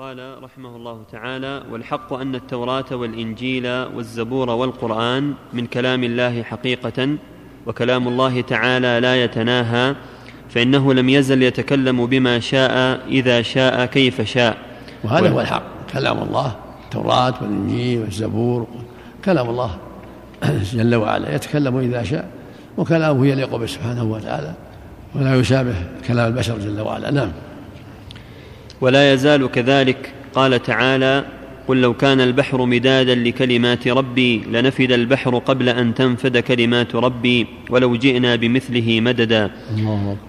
قال رحمه الله تعالى والحق أن التوراة والإنجيل والزبور والقرآن من كلام الله حقيقة وكلام الله تعالى لا يتناهى فإنه لم يزل يتكلم بما شاء إذا شاء كيف شاء. وهذا هو الحق. كلام الله التوراة والإنجيل والزبور كلام الله جل وعلا. يتكلم إذا شاء وكلامه يليق به سبحانه وتعالى ولا يشابه كلام البشر جل وعلا. نعم. ولا يزال كذلك. قال تعالى قل لو كان البحر مدادا لكلمات ربي لنفد البحر قبل أن تنفد كلمات ربي ولو جئنا بمثله مددا.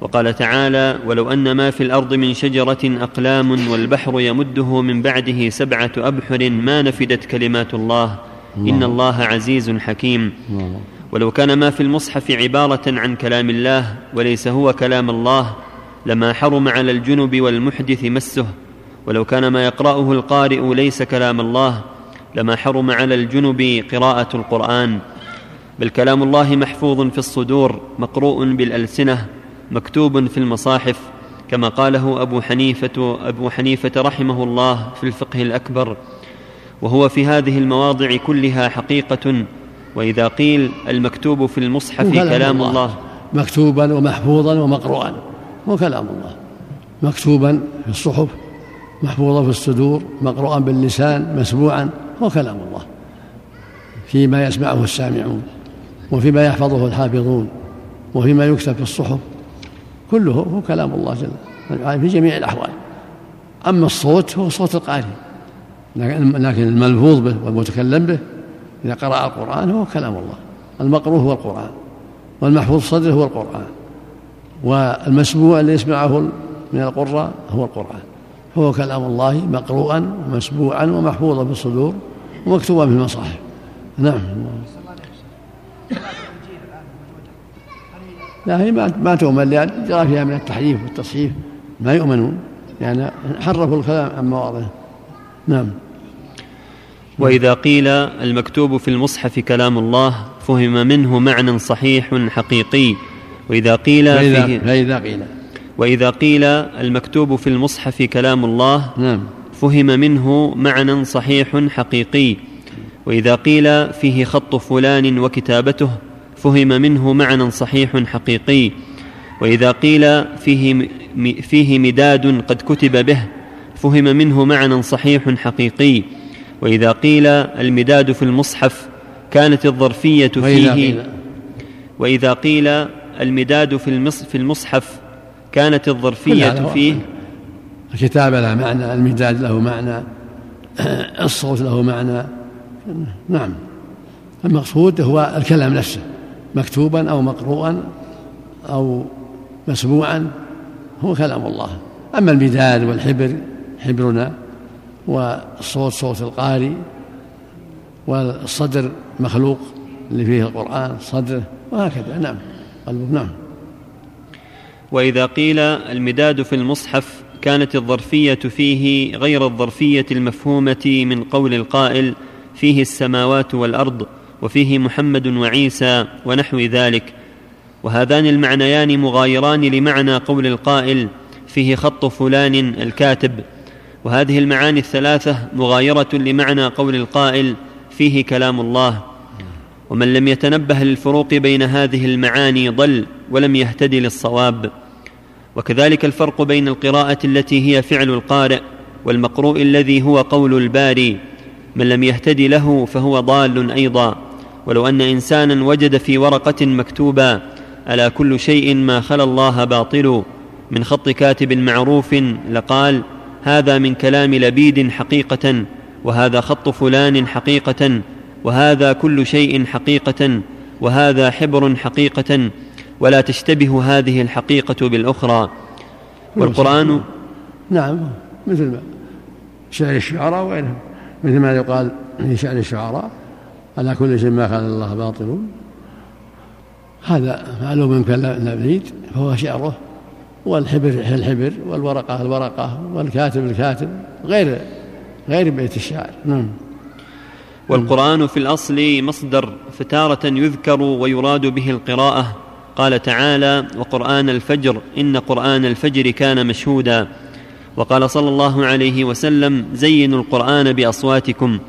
وقال تعالى ولو أن ما في الأرض من شجرة أقلام والبحر يمده من بعده سبعة أبحر ما نفدت كلمات الله, إن الله عزيز حكيم. ولو كان ما في المصحف عبارة عن كلام الله وليس هو كلام الله لما حرم على الجنب والمحدث مسه ولو كان ما يقرأه القارئ ليس كلام الله لما حرم على الجنب قراءة القرآن. بل كلام الله محفوظ في الصدور مقروء بالألسنة مكتوب في المصاحف كما قاله أبو حنيفة أبو حنيفة رحمه الله في الفقه الأكبر. وهو في هذه المواضع كلها حقيقة وإذا قيل المكتوب في المصحف كلام الله, الله. مكتوبا ومحفوظا ومقروءا. هو كلام الله. مكتوبا في الصحف محفوظا في الصدور مقروءا باللسان مسموعا هو كلام الله. فيما يسمعه السامعون وفيما يحفظه الحافظون وفيما يكتب في الصحف كله هو كلام الله جل وعلا في جميع الأحوال. أما الصوت هو صوت القارئ. لكن الملفوظ به والمتكلم به إذا قرأ القرآن هو كلام الله. المقروء هو القرآن والمحفوظ صدره هو القرآن. والمسموع اللي يسمعه من القراء هو القرآن. هو كلام الله مقروءا ومسموعا ومحفوظا في الصدور ومكتوبا في المصاحف. نعم. لا هي ما ما تؤمن لأن جرى فيها من التحريف والتصحيف. ما يؤمنون يعني حرفوا الكلام عن مواضعه. نعم. وإذا قيل المكتوب في المصحف كلام الله فهم منه معنى صحيح حقيقي. وإذا قيل فإذا, فيه فإذا قيل. وإذا قيل المكتوب في المصحف كلام الله نعم. فهم منه معنى صحيح حقيقي. وإذا قيل فيه خط فلان وكتابته فهم منه معنى صحيح حقيقي. وإذا قيل فيه فيه مداد قد كتب به فهم منه معنى صحيح حقيقي. وإذا قيل المداد في المصحف كانت الظرفية فيه وإذا قيل المداد في المصحف كانت الظرفية فيه؟ الكتابة له معنى المداد له معنى الصوت له معنى. نعم. المقصود هو الكلام نفسه مكتوبا أو مقروءا أو مسموعا هو كلام الله. أما المداد والحبر حبرنا والصوت صوت القارئ والصدر مخلوق اللي فيه القرآن صدره وهكذا. نعم. قلبه نعم. وإذا قيل المداد في المصحف كانت الظرفية فيه غير الظرفية المفهومة من قول القائل فيه السماوات والأرض وفيه محمد وعيسى ونحو ذلك. وهذان المعنيان مغايران لمعنى قول القائل فيه خط فلان الكاتب. وهذه المعاني الثلاثة مغايرة لمعنى قول القائل فيه كلام الله. ومن لم يتنبه للفروق بين هذه المعاني ضل ولم يهتدي للصواب. وكذلك الفرق بين القراءة التي هي فعل القارئ والمقروء الذي هو قول الباري. من لم يهتدي له فهو ضال أيضا. ولو أن إنسانا وجد في ورقة مكتوبا ألا كل شيء ما خلا الله باطل؟ من خط كاتب معروف لقال هذا من كلام لبيد حقيقة وهذا خط فلان حقيقة. وهذا كل شيء حقيقة وهذا حبر حقيقة ولا تشتبه هذه الحقيقة بالأخرى. والقرآن نعم مثل ما شعر الشعراء وغيرهم. مثل ما يقال في شعر الشعراء على كل شيء ما قال الله باطل. هذا معلوم من النبيد فهو شعره والحبر الحبر والورقة الورقة والكاتب الكاتب غير غير بيت الشعر نعم. والقرآن في الأصل مصدر فتارة يذكر ويراد به القراءة. قال تعالى وقرآن الفجر إن قرآن الفجر كان مشهودا. وقال صلى الله عليه وسلم زينوا القرآن بأصواتكم.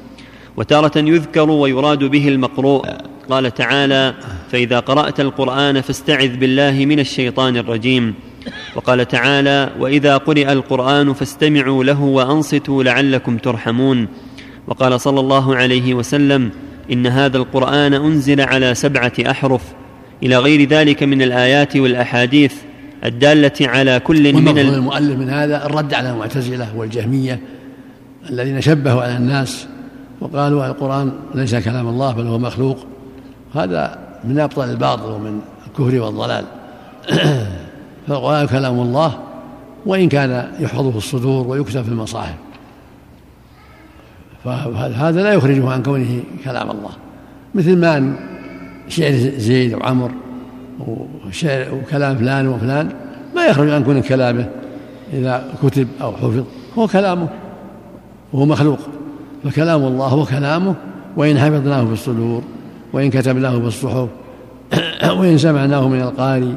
وتارة يذكر ويراد به المقروء. قال تعالى فإذا قرأت القرآن فاستعذ بالله من الشيطان الرجيم. وقال تعالى وإذا قرئ القرآن فاستمعوا له وأنصتوا لعلكم ترحمون. وقال صلى الله عليه وسلم إن هذا القرآن أنزل على سبعة أحرف إلى غير ذلك من الآيات والأحاديث الدالة على كل من المؤلف من هذا الرد على المعتزلة والجهمية الذين شبهوا على الناس وقالوا القرآن ليس كلام الله بل هو مخلوق. هذا من أبطل الباطل ومن الكفر والضلال. فالقرآن كلام الله وإن كان يحفظ في الصدور ويكتب في المصاحف. فهذا لا يخرجه عن كونه كلام الله. مثل ما شعر زيد وعمر وشعر وكلام فلان وفلان ما يخرج عن كون كلامه إذا كتب أو حفظ. هو كلامه وهو مخلوق. فكلام الله هو كلامه وإن حفظناه في الصدور وإن كتبناه في الصحف وإن سمعناه من القاري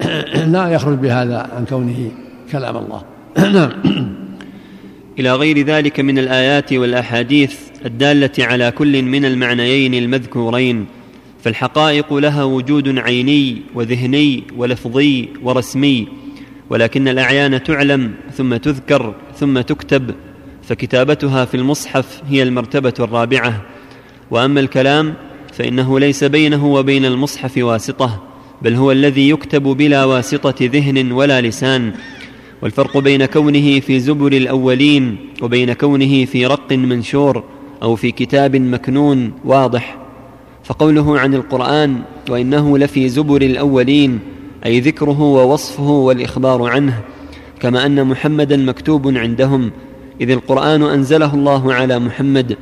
لا يخرج بهذا عن كونه كلام الله. نعم. إلى غير ذلك من الآيات والأحاديث الدالة على كل من المعنيين المذكورين فالحقائق لها وجود عيني وذهني ولفظي ورسمي ولكن الأعيان تعلم ثم تذكر ثم تكتب فكتابتها في المصحف هي المرتبة الرابعة. وأما الكلام فإنه ليس بينه وبين المصحف واسطة بل هو الذي يكتب بلا واسطة ذهن ولا لسان. والفرق بين كونه في زبر الأولين وبين كونه في رق منشور أو في كتاب مكنون واضح. فقوله عن القرآن وإنه لفي زبر الأولين أي ذكره ووصفه والإخبار عنه كما أن محمدا مكتوب عندهم إذ القرآن أنزله الله على محمد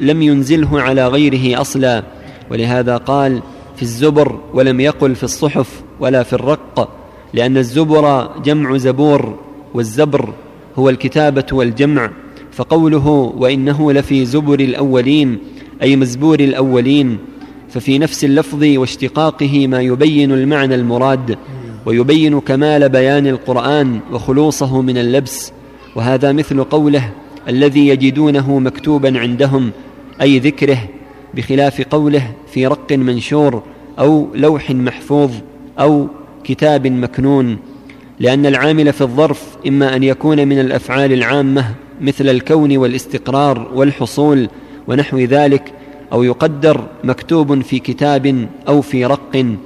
لم ينزله على غيره أصلا. ولهذا قال في الزبر ولم يقل في الصحف ولا في الرق. لأن الزبر جمع زبور والزبر هو الكتابة والجمع فقوله وإنه لفي زبر الأولين أي مزبور الأولين ففي نفس اللفظ واشتقاقه ما يبين المعنى المراد ويبين كمال بيان القرآن وخلوصه من اللبس وهذا مثل قوله الذي يجدونه مكتوبا عندهم أي ذكره بخلاف قوله في رق منشور أو لوح محفوظ أو كتاب مكنون لأن العامل في الظرف إما أن يكون من الأفعال العامة مثل الكون والاستقرار والحصول ونحو ذلك أو يقدر مكتوب في كتاب أو في رق.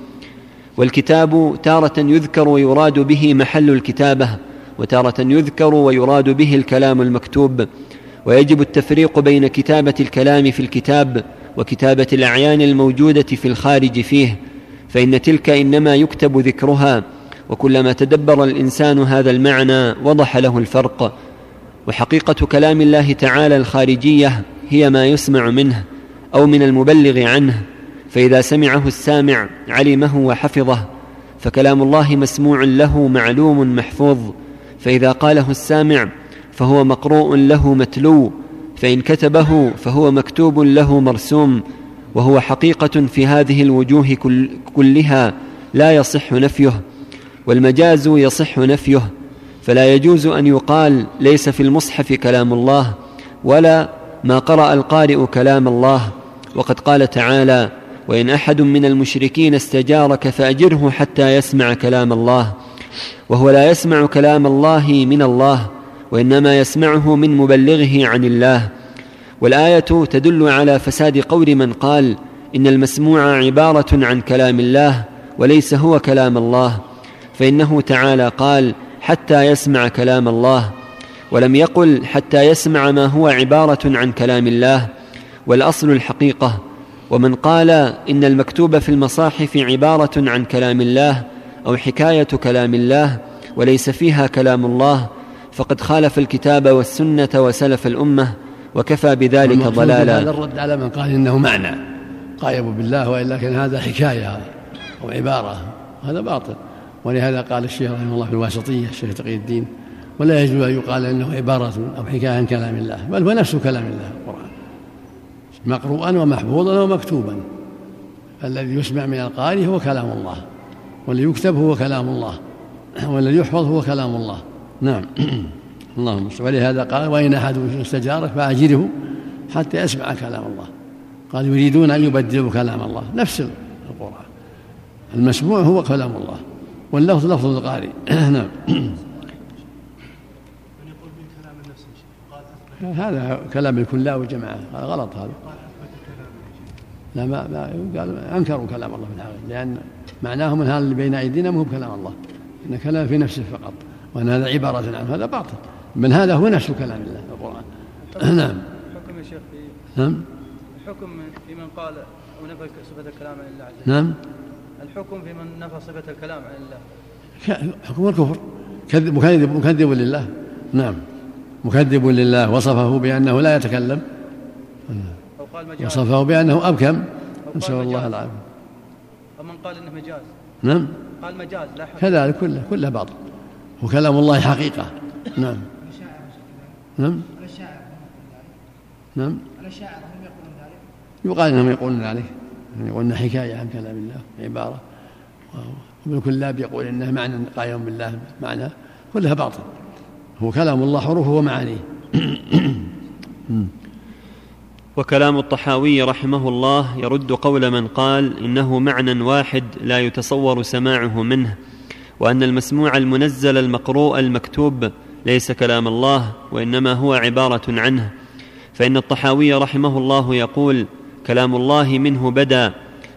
والكتاب تارة يذكر ويراد به محل الكتابة وتارة يذكر ويراد به الكلام المكتوب. ويجب التفريق بين كتابة الكلام في الكتاب وكتابة الأعيان الموجودة في الخارج فيه. فإن تلك إنما يكتب ذكرها وكلما تدبر الإنسان هذا المعنى وضح له الفرق. وحقيقة كلام الله تعالى الخارجية هي ما يسمع منه أو من المبلغ عنه فإذا سمعه السامع علمه وحفظه فكلام الله مسموع له معلوم محفوظ. فإذا قاله السامع فهو مقروء له متلو فإن كتبه فهو مكتوب له مرسوم. وهو حقيقة في هذه الوجوه كل كلها لا يصح نفيه والمجاز يصح نفيه فلا يجوز أن يقال ليس في المصحف كلام الله ولا ما قرأ القارئ كلام الله. وقد قال تعالى وإن أحد من المشركين استجارك فأجره حتى يسمع كلام الله. وهو لا يسمع كلام الله من الله وإنما يسمعه من مبلغه عن الله. والآية تدل على فساد قول من قال إن المسموع عبارة عن كلام الله وليس هو كلام الله فإنه تعالى قال حتى يسمع كلام الله ولم يقل حتى يسمع ما هو عبارة عن كلام الله والأصل الحقيقة ومن قال إن المكتوب في المصاحف عبارة عن كلام الله أو حكاية كلام الله وليس فيها كلام الله فقد خالف الكتاب والسنة وسلف الأمة وكفى بذلك ضلالا. هذا الرد على من قال إنه معنى. قايم بالله وإلا كان هذا حكاية أو عبارة. هذا باطل. ولهذا قال الشيخ رحمه الله في الواسطية الشيخ تقي الدين ولا يجوز أن يقال إنه عبارة أو حكاية عن كلام الله بل هو نفس كلام الله القرآن. مقروءا ومحفوظا ومكتوبا. الذي يسمع من القارئ هو كلام الله والذي يكتب هو كلام الله والذي يحفظ هو كلام الله. نعم. اللهم ولهذا قال وإن أحد استجارك فأجره حتى يسمع كلام الله. قال يريدون أن يبدلوا كلام الله. نفس القرآن. المسموع هو كلام الله. واللفظ لفظ القارئ. نعم. هذا كلام الكلاء والجماعة. هذا غلط هذا. لا ما, ما قال أنكروا كلام الله في الحقيقة. لأن معناه من هذا اللي بين أيدينا مو بكلام الله. إن كلام في نفسه فقط. وإن هذا عبارة عنه هذا باطل. بل هذا هو نفس كلام الله في القران نعم. الحكم يا شيخ في نعم. الحكم في من قال أو نفى صفة الكلام عن الله عز وجل. نعم. الحكم في من نفى صفة الكلام عن الله. حكم الكفر. كذب مكذب مكذب لله. نعم. مكذب لله. وصفه بأنه لا يتكلم. وصفه بأنه أبكم. نسأل الله العافية. ومن قال إنه مجاز. نعم. قال مجاز لا حقيقة كذلك كله كله باطل. وكلام الله حقيقة. نعم. نعم. نعم. يقال إنهم يقولون ذلك. يقولون حكاية عن كلام الله عبارة. وابن كلاب يقول إنه معنى قائم بالله معنى كلها باطل. هو كلام الله حروفه ومعانيه وكلام الطحاوي رحمه الله يرد قول من قال إنه معنى واحد لا يتصور سماعه منه وأن المسموع المنزل المقروء المكتوب ليس كلام الله وإنما هو عبارة عنه. فإن الطحاوي رحمه الله يقول كلام الله منه بدا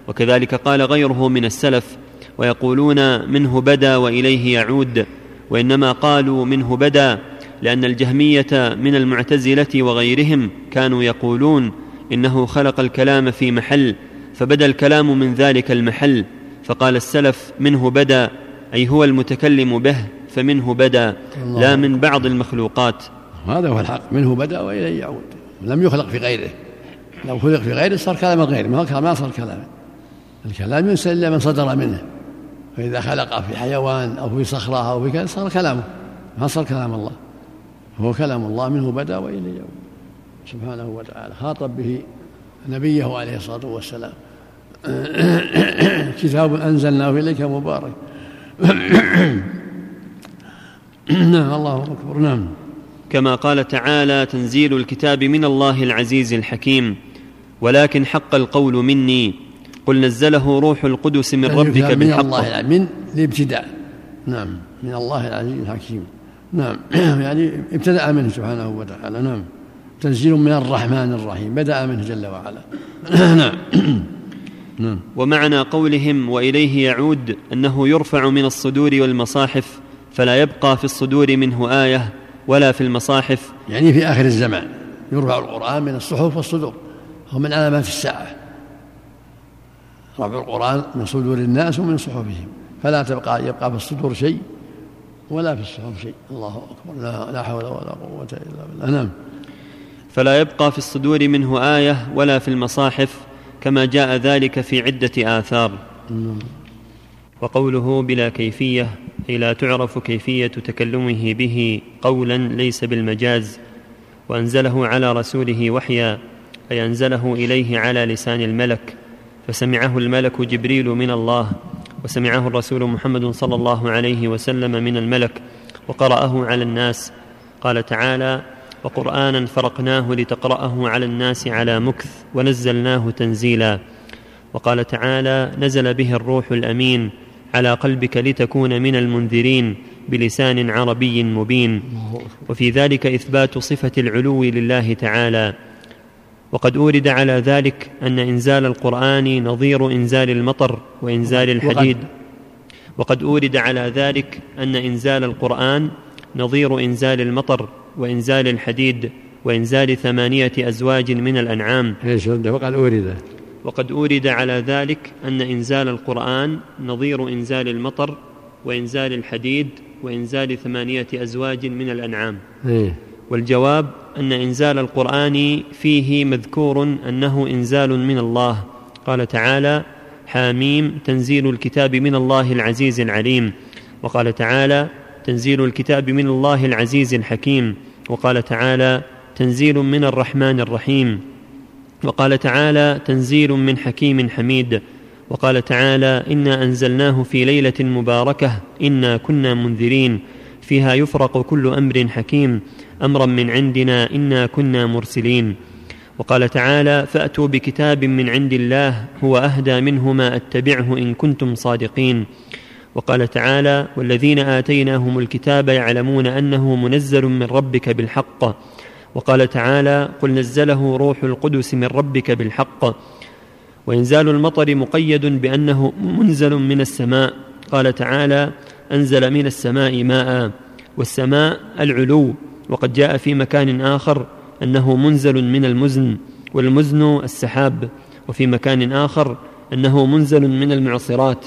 وكذلك قال غيره من السلف ويقولون منه بدا وإليه يعود وإنما قالوا منه بدا لأن الجهمية من المعتزلة وغيرهم كانوا يقولون إنه خلق الكلام في محل فبدا الكلام من ذلك المحل فقال السلف منه بدا أي هو المتكلم به. فمنه بدا لا من بعض المخلوقات. هذا هو الحق. منه بدا وإليه يعود. لم يخلق في غيره. لو خلق في غيره صار كلام غيره ما صار كلاما الكلام ينسى إلا من صدر منه. فإذا خلق في حيوان أو في صخرة أو في كذا صار كلامه. ما صار كلام الله. هو كلام الله. منه بدا وإليه يعود. سبحانه وتعالى. خاطب به نبيه عليه الصلاة والسلام. كتاب أنزلناه إليك مبارك. نعم الله أكبر نعم. كما قال تعالى تنزيل الكتاب من الله العزيز الحكيم ولكن حق القول مني. قل نزله روح القدس من ربك بالحق من الله من الابتداء. نعم من الله العزيز الحكيم. نعم يعني ابتدأ منه سبحانه وتعالى نعم. تنزيل من الرحمن الرحيم بدأ منه جل وعلا. نعم. نعم. ومعنى قولهم وإليه يعود أنه يرفع من الصدور والمصاحف فلا يبقى في الصدور منه آية ولا في المصاحف. يعني في آخر الزمان يرفع القرآن من الصحف والصدور هو من علامات الساعة. رفع القرآن من صدور الناس ومن صحفهم فلا تبقى يبقى في الصدور شيء ولا في الصحف شيء. الله أكبر لا, لا حول ولا قوة إلا بالله. نعم. فلا يبقى في الصدور منه آية ولا في المصاحف كما جاء ذلك في عدة آثار. وقوله بلا كيفية أي لا تعرف كيفية تكلمه به قولا ليس بالمجاز وأنزله على رسوله وحيا أي أنزله إليه على لسان الملك فسمعه الملك جبريل من الله وسمعه الرسول محمد صلى الله عليه وسلم من الملك وقرأه على الناس. قال تعالى وقرانا فرقناه لتقرأه على الناس على مكث ونزلناه تنزيلا. وقال تعالى نزل به الروح الأمين على قلبك لتكون من المنذرين بلسان عربي مبين. وفي ذلك إثبات صفة العلو لله تعالى. وقد أورد على ذلك أن إنزال القرآن نظير إنزال المطر وإنزال الحديد. وقد أورد على ذلك أن إنزال القرآن نظير إنزال المطر وإنزال الحديد وإنزال ثمانية أزواج من الأنعام. إيش وقد أورد. وقد أورد على ذلك أن إنزال القرآن نظير إنزال المطر وإنزال الحديد وإنزال ثمانية أزواج من الأنعام. إيه؟ والجواب أن إنزال القرآن فيه مذكور أنه إنزال من الله. قال تعالى حاميم تنزيل الكتاب من الله العزيز العليم. وقال تعالى تنزيل الكتاب من الله العزيز الحكيم. وقال تعالى تنزيل من الرحمن الرحيم. وقال تعالى تنزيل من حكيم حميد. وقال تعالى إنا أنزلناه في ليلة مباركة إنا كنا منذرين فيها يفرق كل أمر حكيم أمرا من عندنا إنا كنا مرسلين. وقال تعالى فأتوا بكتاب من عند الله هو أهدى منهما أتبعه إن كنتم صادقين. وقال تعالى والذين آتيناهم الكتاب يعلمون أنه منزل من ربك بالحق. وقال تعالى قل نزله روح القدس من ربك بالحق وإنزال المطر مقيد بأنه منزل من السماء قال تعالى أنزل من السماء ماء والسماء العلو وقد جاء في مكان آخر أنه منزل من المزن والمزن السحاب وفي مكان آخر أنه منزل من المعصرات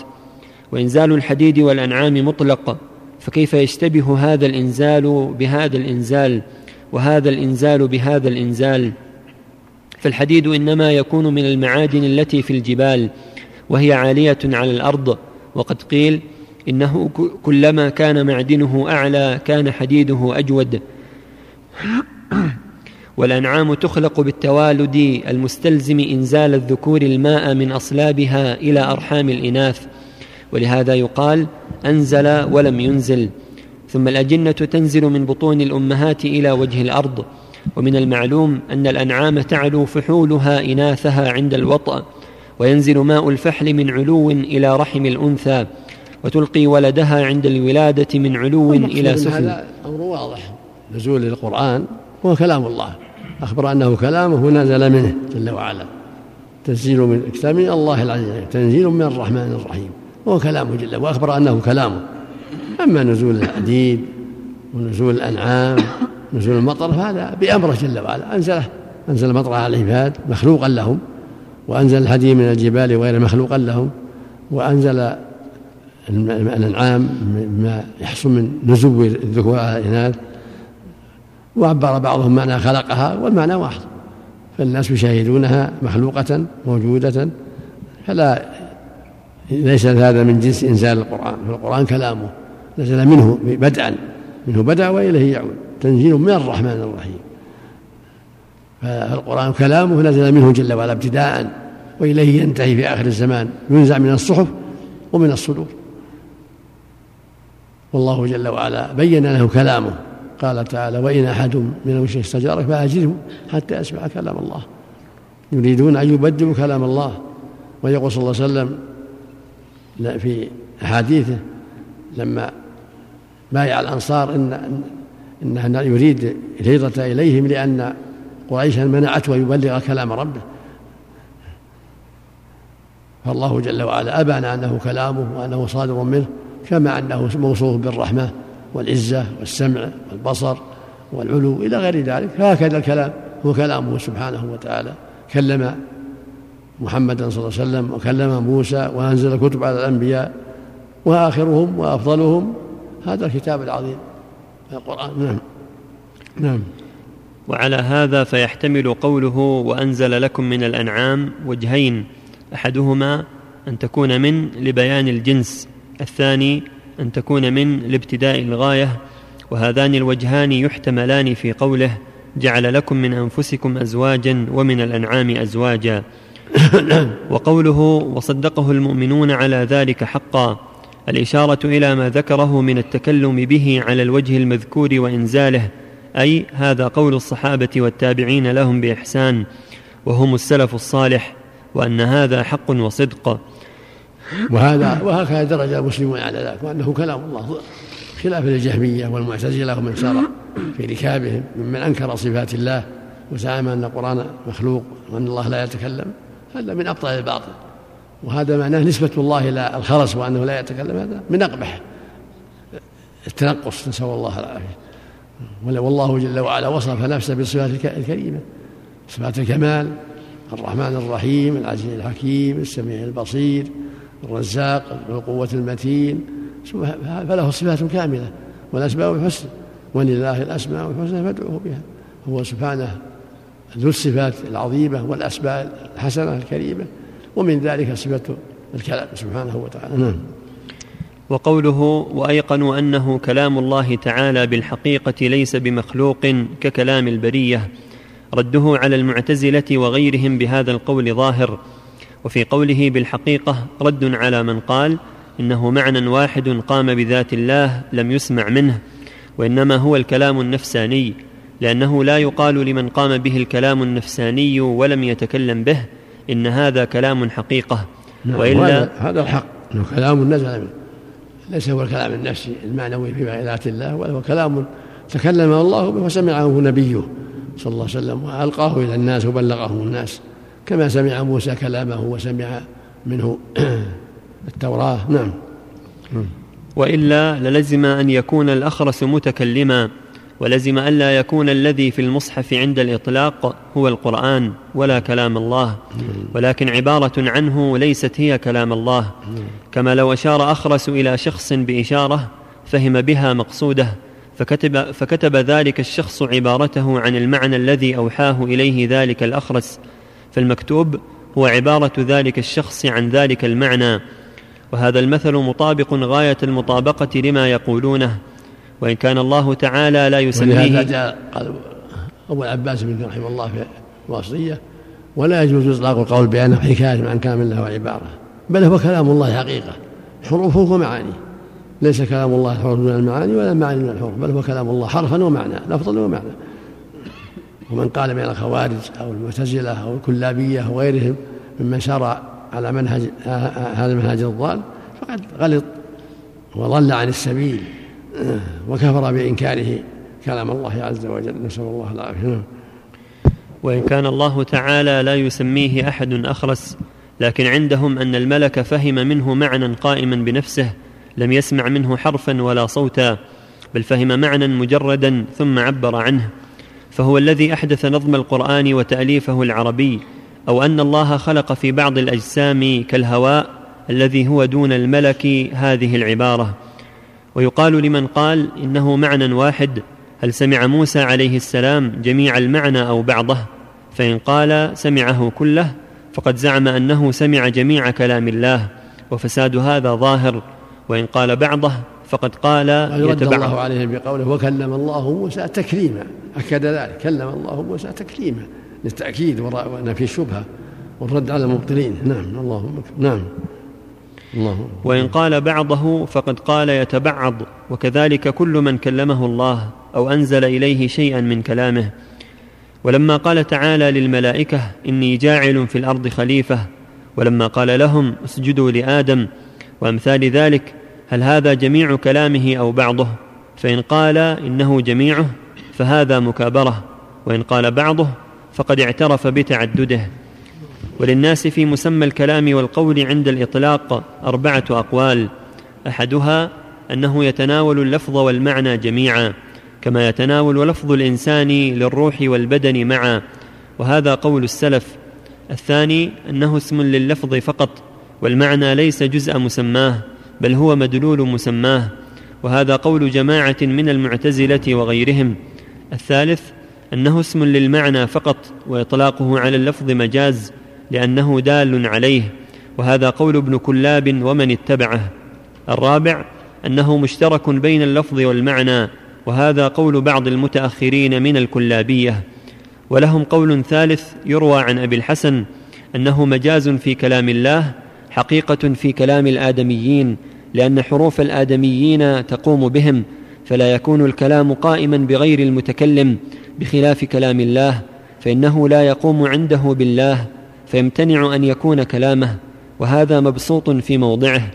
وإنزال الحديد والأنعام مطلق فكيف يشتبه هذا الإنزال بهذا الإنزال وهذا الإنزال بهذا الإنزال. فالحديد إنما يكون من المعادن التي في الجبال وهي عالية على الأرض. وقد قيل إنه كلما كان معدنه أعلى كان حديده أجود. والأنعام تخلق بالتوالد المستلزم إنزال الذكور الماء من أصلابها إلى أرحام الإناث. ولهذا يقال أنزل ولم ينزل. ثم الأجنة تنزل من بطون الأمهات إلى وجه الأرض. ومن المعلوم أن الأنعام تعلو فحولها إناثها عند الوطأ وينزل ماء الفحل من علو إلى رحم الأنثى وتلقي ولدها عند الولادة من علو إلى سفل هذا أمر واضح. نزول القرآن هو كلام الله. أخبر أنه كلامه نزل منه جل وعلا. تنزيل من كتاب الله العزيز تنزيل من الرحمن الرحيم. وهو كلامه جل وأخبر أنه كلامه. أما نزول الحديد ونزول الأنعام نزول المطر فهذا بأمره جل وعلا. أنزله أنزل المطر على العباد مخلوقا لهم وأنزل الحديد من الجبال غير مخلوقا لهم وأنزل الأنعام ما يحصل من نزو الذكور على الإناث وعبر بعضهم معنى خلقها والمعنى واحد. فالناس يشاهدونها مخلوقة موجودة فلا ليس هذا من جنس إنزال القرآن فالقرآن كلامه. نزل منه بدءا منه بدأ وإليه يعود. تنزيل من الرحمن الرحيم. فالقرآن كلامه نزل منه جل وعلا ابتداء وإليه ينتهي في آخر الزمان. ينزع من الصحف ومن الصدور. والله جل وعلا بين له كلامه. قال تعالى وإن أحد من المشركين استجارك فأجره حتى يسمع كلام الله. يريدون أن يبدلوا كلام الله. ويقول صلى الله عليه وسلم في أحاديثه لما بايع الأنصار إن إنه يريد الهجرة إليهم لأن قريشا منعته أن يبلغ كلام ربه. فالله جل وعلا أبان أنه كلامه وأنه صادر منه كما أنه موصوف بالرحمة والعزة والسمع والبصر والعلو إلى غير ذلك. فهكذا الكلام هو كلامه سبحانه وتعالى. كلم محمدا صلى الله عليه وسلم وكلم موسى وأنزل الكتب على الأنبياء وآخرهم وأفضلهم هذا الكتاب العظيم القرآن. نعم. نعم. وعلى هذا فيحتمل قوله وأنزل لكم من الأنعام وجهين أحدهما أن تكون من لبيان الجنس الثاني أن تكون من لابتداء الغاية وهذان الوجهان يحتملان في قوله جعل لكم من أنفسكم أزواجا ومن الأنعام أزواجا. وقوله وصدقه المؤمنون على ذلك حقا الإشارة إلى ما ذكره من التكلم به على الوجه المذكور وإنزاله أي هذا قول الصحابة والتابعين لهم بإحسان وهم السلف الصالح وأن هذا حق وصدق. وهذا وهكذا درج المسلمون على ذلك وأنه كلام الله خلاف الجهميه والمعتزلة ومن سار في ركابهم ممن أنكر صفات الله وزعم أن القرآن مخلوق وأن الله لا يتكلم هذا من أبطال الباطل. وهذا معناه نسبة الله إلى الخرس وأنه لا يتكلم. هذا من أقبح التنقص نسأل الله العافية. والله جل وعلا وصف نفسه بالصفات الكريمة. صفات الكمال الرحمن الرحيم العزيز الحكيم السميع البصير الرزاق ذو القوة المتين. فله صفات كاملة والأسماء الحسنى ولله الأسماء الحسنى فادعوه بها. هو سبحانه ذو الصفات العظيمة والأسماء الحسنة الكريمة. ومن ذلك صفة الكلام سبحانه وتعالى. نعم. وقوله وايقنوا أنه كلام الله تعالى بالحقيقة ليس بمخلوق ككلام البرية رده على المعتزلة وغيرهم بهذا القول ظاهر. وفي قوله بالحقيقة رد على من قال إنه معنى واحد قام بذات الله لم يسمع منه وإنما هو الكلام النفساني لأنه لا يقال لمن قام به الكلام النفساني ولم يتكلم به إن هذا كلام حقيقة. نعم وإلا هذا الحق. إنه كلام نزل منه ليس هو الكلام النفسي المعنوي في ذات الله بل هو كلام تكلم الله به وسمعه نبيه صلى الله عليه وسلم وألقاه إلى الناس وبلغه الناس. كما سمع موسى كلامه وسمع منه التوراة. نعم. وإلا للزم أن يكون الأخرس متكلما. ولزم الا يكون الذي في المصحف عند الإطلاق هو القرآن ولا كلام الله. ولكن عبارة عنه ليست هي كلام الله. كما لو أشار أخرس إلى شخص بإشارة فهم بها مقصوده فكتب, فكتب ذلك الشخص عبارته عن المعنى الذي أوحاه إليه ذلك الأخرس. فالمكتوب هو عبارة ذلك الشخص عن ذلك المعنى. وهذا المثل مطابق غاية المطابقة لما يقولونه. وإن كان الله تعالى لا يسميه. جاء قال أبو العباس بن رحمه الله في الوصية ولا يجوز إطلاق القول بأنه حكاية عن كامل له عبارة بل هو كلام الله حقيقة حروفه ومعاني ليس كلام الله حروف من المعاني ولا المعاني من الحروف بل هو كلام الله حرفا ومعنى لفظا ومعنى. ومن قال من الخوارج أو المعتزلة أو الكلابية وغيرهم ممن سار على منهج هذا المنهج الضال فقد غلط وضل عن السبيل. وكفر بإنكاره كلام الله عز وجل. نسأل الله العافية. وإن كان الله تعالى لا يسميه أحد أخرس لكن عندهم أن الملك فهم منه معنى قائما بنفسه لم يسمع منه حرفا ولا صوتا بل فهم معنى مجردا ثم عبر عنه. فهو الذي أحدث نظم القرآن وتأليفه العربي أو أن الله خلق في بعض الأجسام كالهواء الذي هو دون الملك هذه العبارة. ويقال لمن قال إنه معنى واحد هل سمع موسى عليه السلام جميع المعنى أو بعضه؟ فإن قال سمعه كله فقد زعم أنه سمع جميع كلام الله وفساد هذا ظاهر. وإن قال بعضه فقد قال يتبع الله عليه بقوله وكلم الله موسى تكليما أكد ذلك كلم الله موسى تكليما للتأكيد ونفي الشبهه والرد على المبطلين. نعم اللهم نعم. وإن قال بعضه فقد قال يتبعض وكذلك كل من كلمه الله أو أنزل إليه شيئا من كلامه. ولما قال تعالى للملائكة إني جاعل في الأرض خليفة ولما قال لهم اسجدوا لآدم وأمثال ذلك هل هذا جميع كلامه أو بعضه؟ فإن قال إنه جميعه فهذا مكابرة. وإن قال بعضه فقد اعترف بتعدده. وللناس في مسمى الكلام والقول عند الإطلاق أربعة أقوال. أحدها أنه يتناول اللفظ والمعنى جميعا كما يتناول لفظ الإنسان للروح والبدن معا وهذا قول السلف. الثاني أنه اسم لللفظ فقط والمعنى ليس جزء مسماه بل هو مدلول مسماه وهذا قول جماعة من المعتزلة وغيرهم. الثالث أنه اسم للمعنى فقط وإطلاقه على اللفظ مجاز لأنه دال عليه وهذا قول ابن كلاب ومن اتبعه. الرابع أنه مشترك بين اللفظ والمعنى وهذا قول بعض المتأخرين من الكلابية. ولهم قول ثالث يروى عن أبي الحسن أنه مجاز في كلام الله حقيقة في كلام الآدميين لأن حروف الآدميين تقوم بهم فلا يكون الكلام قائما بغير المتكلم بخلاف كلام الله فإنه لا يقوم عنده بالله. فيمتنع أن يكون كلامه وهذا مبسوط في موضعه.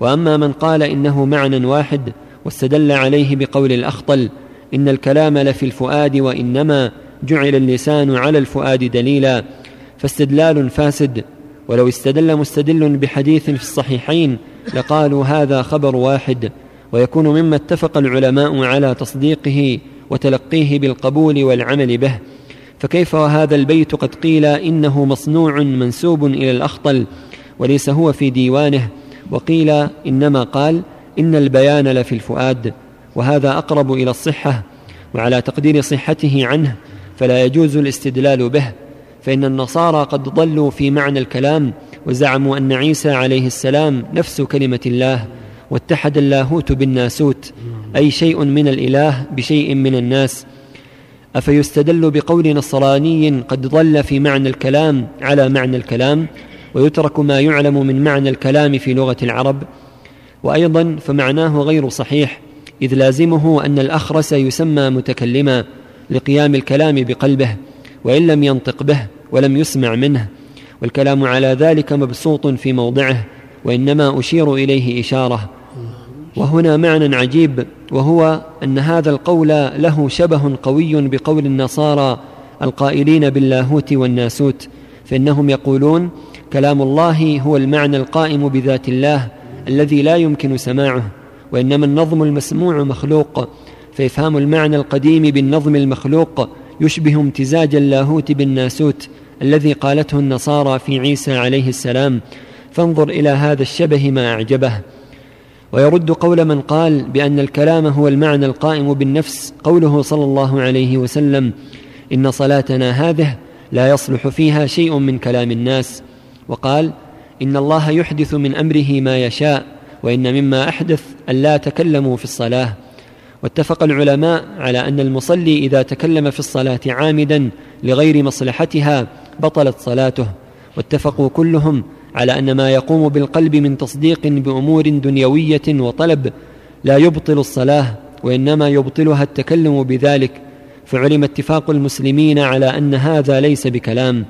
وأما من قال إنه معنى واحد واستدل عليه بقول الأخطل إن الكلام لفي الفؤاد وإنما جعل اللسان على الفؤاد دليلا فاستدلال فاسد. ولو استدل مستدل بحديث في الصحيحين لقالوا هذا خبر واحد. ويكون مما اتفق العلماء على تصديقه وتلقيه بالقبول والعمل به. فكيف وهذا البيت قد قيل إنه مصنوع منسوب إلى الأخطل وليس هو في ديوانه؟ وقيل إنما قال إن البيان لفي الفؤاد وهذا أقرب إلى الصحة وعلى تقدير صحته عنه فلا يجوز الاستدلال به فإن النصارى قد ضلوا في معنى الكلام وزعموا أن عيسى عليه السلام نفس كلمة الله واتحد اللاهوت بالناسوت أي شيء من الإله بشيء من الناس أفيستدل بقول نصراني قد ضل في معنى الكلام على معنى الكلام ويترك ما يعلم من معنى الكلام في لغة العرب. وأيضا فمعناه غير صحيح إذ لازمه أن الأخرس يسمى متكلما لقيام الكلام بقلبه وإن لم ينطق به ولم يسمع منه. والكلام على ذلك مبسوط في موضعه وإنما أشير إليه إشارة. وهنا معنى عجيب وهو أن هذا القول له شبه قوي بقول النصارى القائلين باللاهوت والناسوت فإنهم يقولون كلام الله هو المعنى القائم بذات الله الذي لا يمكن سماعه وإنما النظم المسموع مخلوق فإفهام المعنى القديم بالنظم المخلوق يشبه امتزاج اللاهوت بالناسوت الذي قالته النصارى في عيسى عليه السلام. فانظر إلى هذا الشبه ما أعجبه. ويرد قول من قال بأن الكلام هو المعنى القائم بالنفس قوله صلى الله عليه وسلم إن صلاتنا هذه لا يصلح فيها شيء من كلام الناس وقال إن الله يحدث من أمره ما يشاء وإن مما أحدث أن لا تكلموا في الصلاة واتفق العلماء على أن المصلي إذا تكلم في الصلاة عامدا لغير مصلحتها بطلت صلاته واتفقوا كلهم على أن ما يقوم بالقلب من تصديق بأمور دنيوية وطلب لا يبطل الصلاة وإنما يبطلها التكلم بذلك فعلم اتفاق المسلمين على أن هذا ليس بكلام.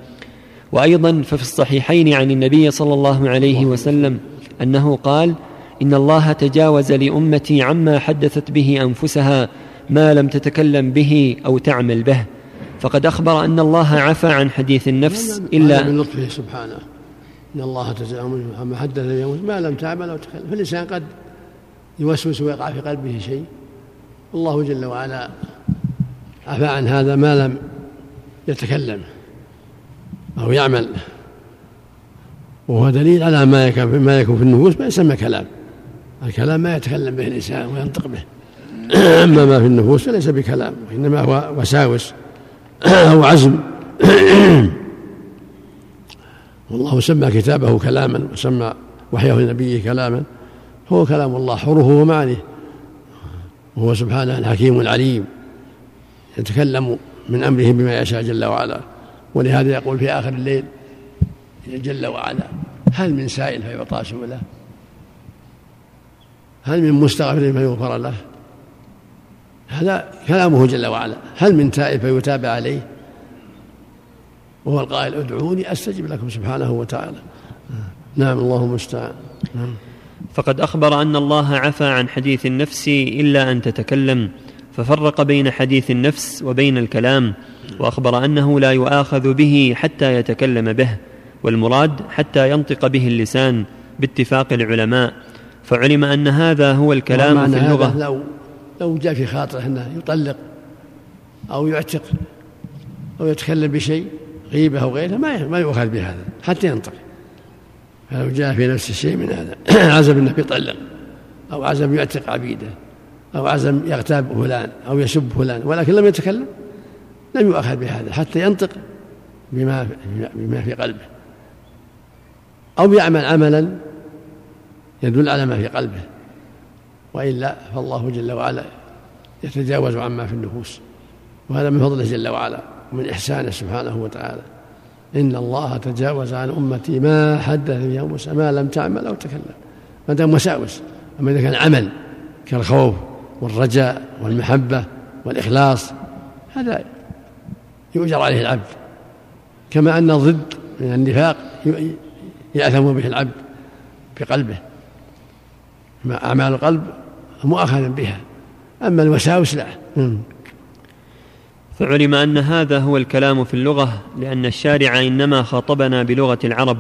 وأيضا ففي الصحيحين عن النبي صلى الله عليه وسلم أنه قال إن الله تجاوز لأمتي عما حدثت به أنفسها ما لم تتكلم به أو تعمل به. فقد أخبر أن الله عفى عن حديث النفس إلا من لطفه سبحانه. إن الله تجاوز عما حدث به ما لم تعمل أو تكلم. فالإنسان قد يوسوس ويقع في قلبه شيء. الله جل وعلا عفى عن هذا ما لم يتكلم أو يعمل. وهو دليل على ما ما يكون في النفوس ما يسمى كلام. الكلام ما يتكلم به الإنسان وينطق به. أما ما في النفوس فليس بكلام وإنما هو وساوس. أو عزم. والله سمى كتابه كلاما وسمى وحيه لنبيه كلاما. هو كلام الله حروفه ومعانيه وهو سبحانه الحكيم العليم يتكلم من أمره بما يشاء جل وعلا. ولهذا يقول في آخر الليل جل وعلا هل من سائل فيعطى سؤله؟ هل من مستغفر فيغفر له؟ هذا كلامه جل وعلا. هل من تائب فيتاب عليه؟ وهو القائل ادعوني أستجب لكم سبحانه وتعالى. نعم الله المستعان. نعم. فقد أخبر أن الله عفى عن حديث النفس إلا أن تتكلم ففرق بين حديث النفس وبين الكلام وأخبر أنه لا يؤاخذ به حتى يتكلم به والمراد حتى ينطق به اللسان باتفاق العلماء فعلم أن هذا هو الكلام في اللغة. لو لو جاء في خاطره إنه يطلق أو يعتق أو يتكلم بشيء غيبة أو غيرها ما ما يؤخذ بهذا حتى ينطق. فلو جاء في نفس الشيء من هذا. عزم إنه يطلق أو عزم يعتق عبيدة أو عزم يغتاب فلان أو يسب فلان ولكن لم يتكلم لم يؤخذ بهذا حتى ينطق بما بما في قلبه. أو يعمل عملا يدل على ما في قلبه. وإلا فالله جل وعلا يتجاوز عما في النفوس وهذا من فضله جل وعلا. ومن إحسانه سبحانه وتعالى. إن الله تجاوز عن أمتي ما حدث بها موسى ما لم تعمل أو تكلم. ما دام وساوس أما إذا كان عمل كالخوف والرجاء والمحبة والإخلاص هذا يؤجر عليه العبد. كما أن ضد من النفاق يأثم به العبد في قلبه أعمال القلب مؤاخذا بها. أما الوساوس لا. فعلم أن هذا هو الكلام في اللغة لأن الشارع إنما خاطبنا بلغة العرب.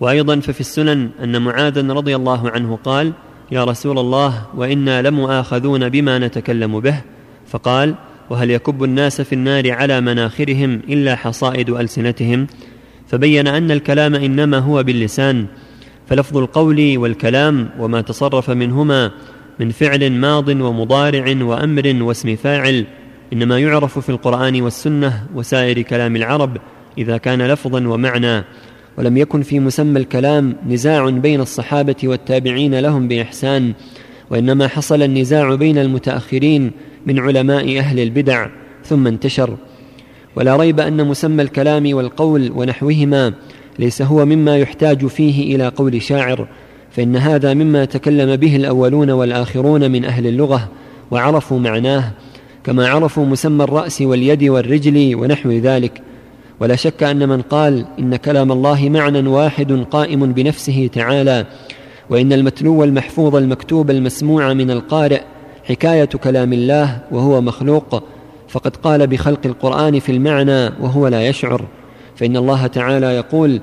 وأيضا ففي السنن أن معاذا رضي الله عنه قال يا رسول الله وإنا لمؤاخذون بما نتكلم به. فقال وهل يكب الناس في النار على مناخرهم إلا حصائد ألسنتهم؟ فبين أن الكلام إنما هو باللسان. فلفظ القول والكلام وما تصرف منهما من فعل ماض ومضارع وأمر واسم فاعل إنما يعرف في القرآن والسنة وسائر كلام العرب إذا كان لفظا ومعنى ولم يكن في مسمى الكلام نزاع بين الصحابة والتابعين لهم بإحسان وإنما حصل النزاع بين المتأخرين من علماء أهل البدع ثم انتشر. ولا ريب أن مسمى الكلام والقول ونحوهما ليس هو مما يحتاج فيه إلى قول شاعر فإن هذا مما تكلم به الأولون والآخرون من أهل اللغة وعرفوا معناه كما عرفوا مسمى الرأس واليد والرجل ونحو ذلك. ولا شك أن من قال إن كلام الله معنى واحد قائم بنفسه تعالى وإن المتلو المحفوظ المكتوب المسموع من القارئ حكاية كلام الله وهو مخلوق. فقد قال بخلق القرآن في المعنى وهو لا يشعر. فإن الله تعالى يقول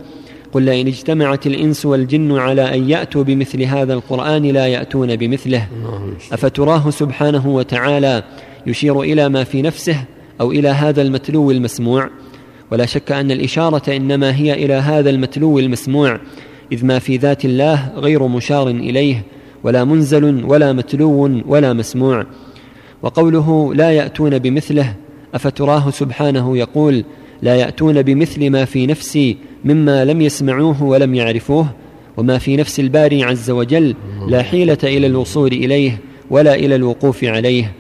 قل لئن اجتمعت الإنس والجن على أن يأتوا بمثل هذا القرآن لا يأتون بمثله أفتراه سبحانه وتعالى؟ يشير إلى ما في نفسه أو إلى هذا المتلو المسموع. ولا شك أن الإشارة إنما هي إلى هذا المتلو المسموع إذ ما في ذات الله غير مشار إليه ولا منزل ولا متلو ولا مسموع. وقوله لا يأتون بمثله أفتراه سبحانه يقول لا يأتون بمثل ما في نفسي مما لم يسمعوه ولم يعرفوه وما في نفس الباري عز وجل لا حيلة إلى الوصول إليه ولا إلى الوقوف عليه.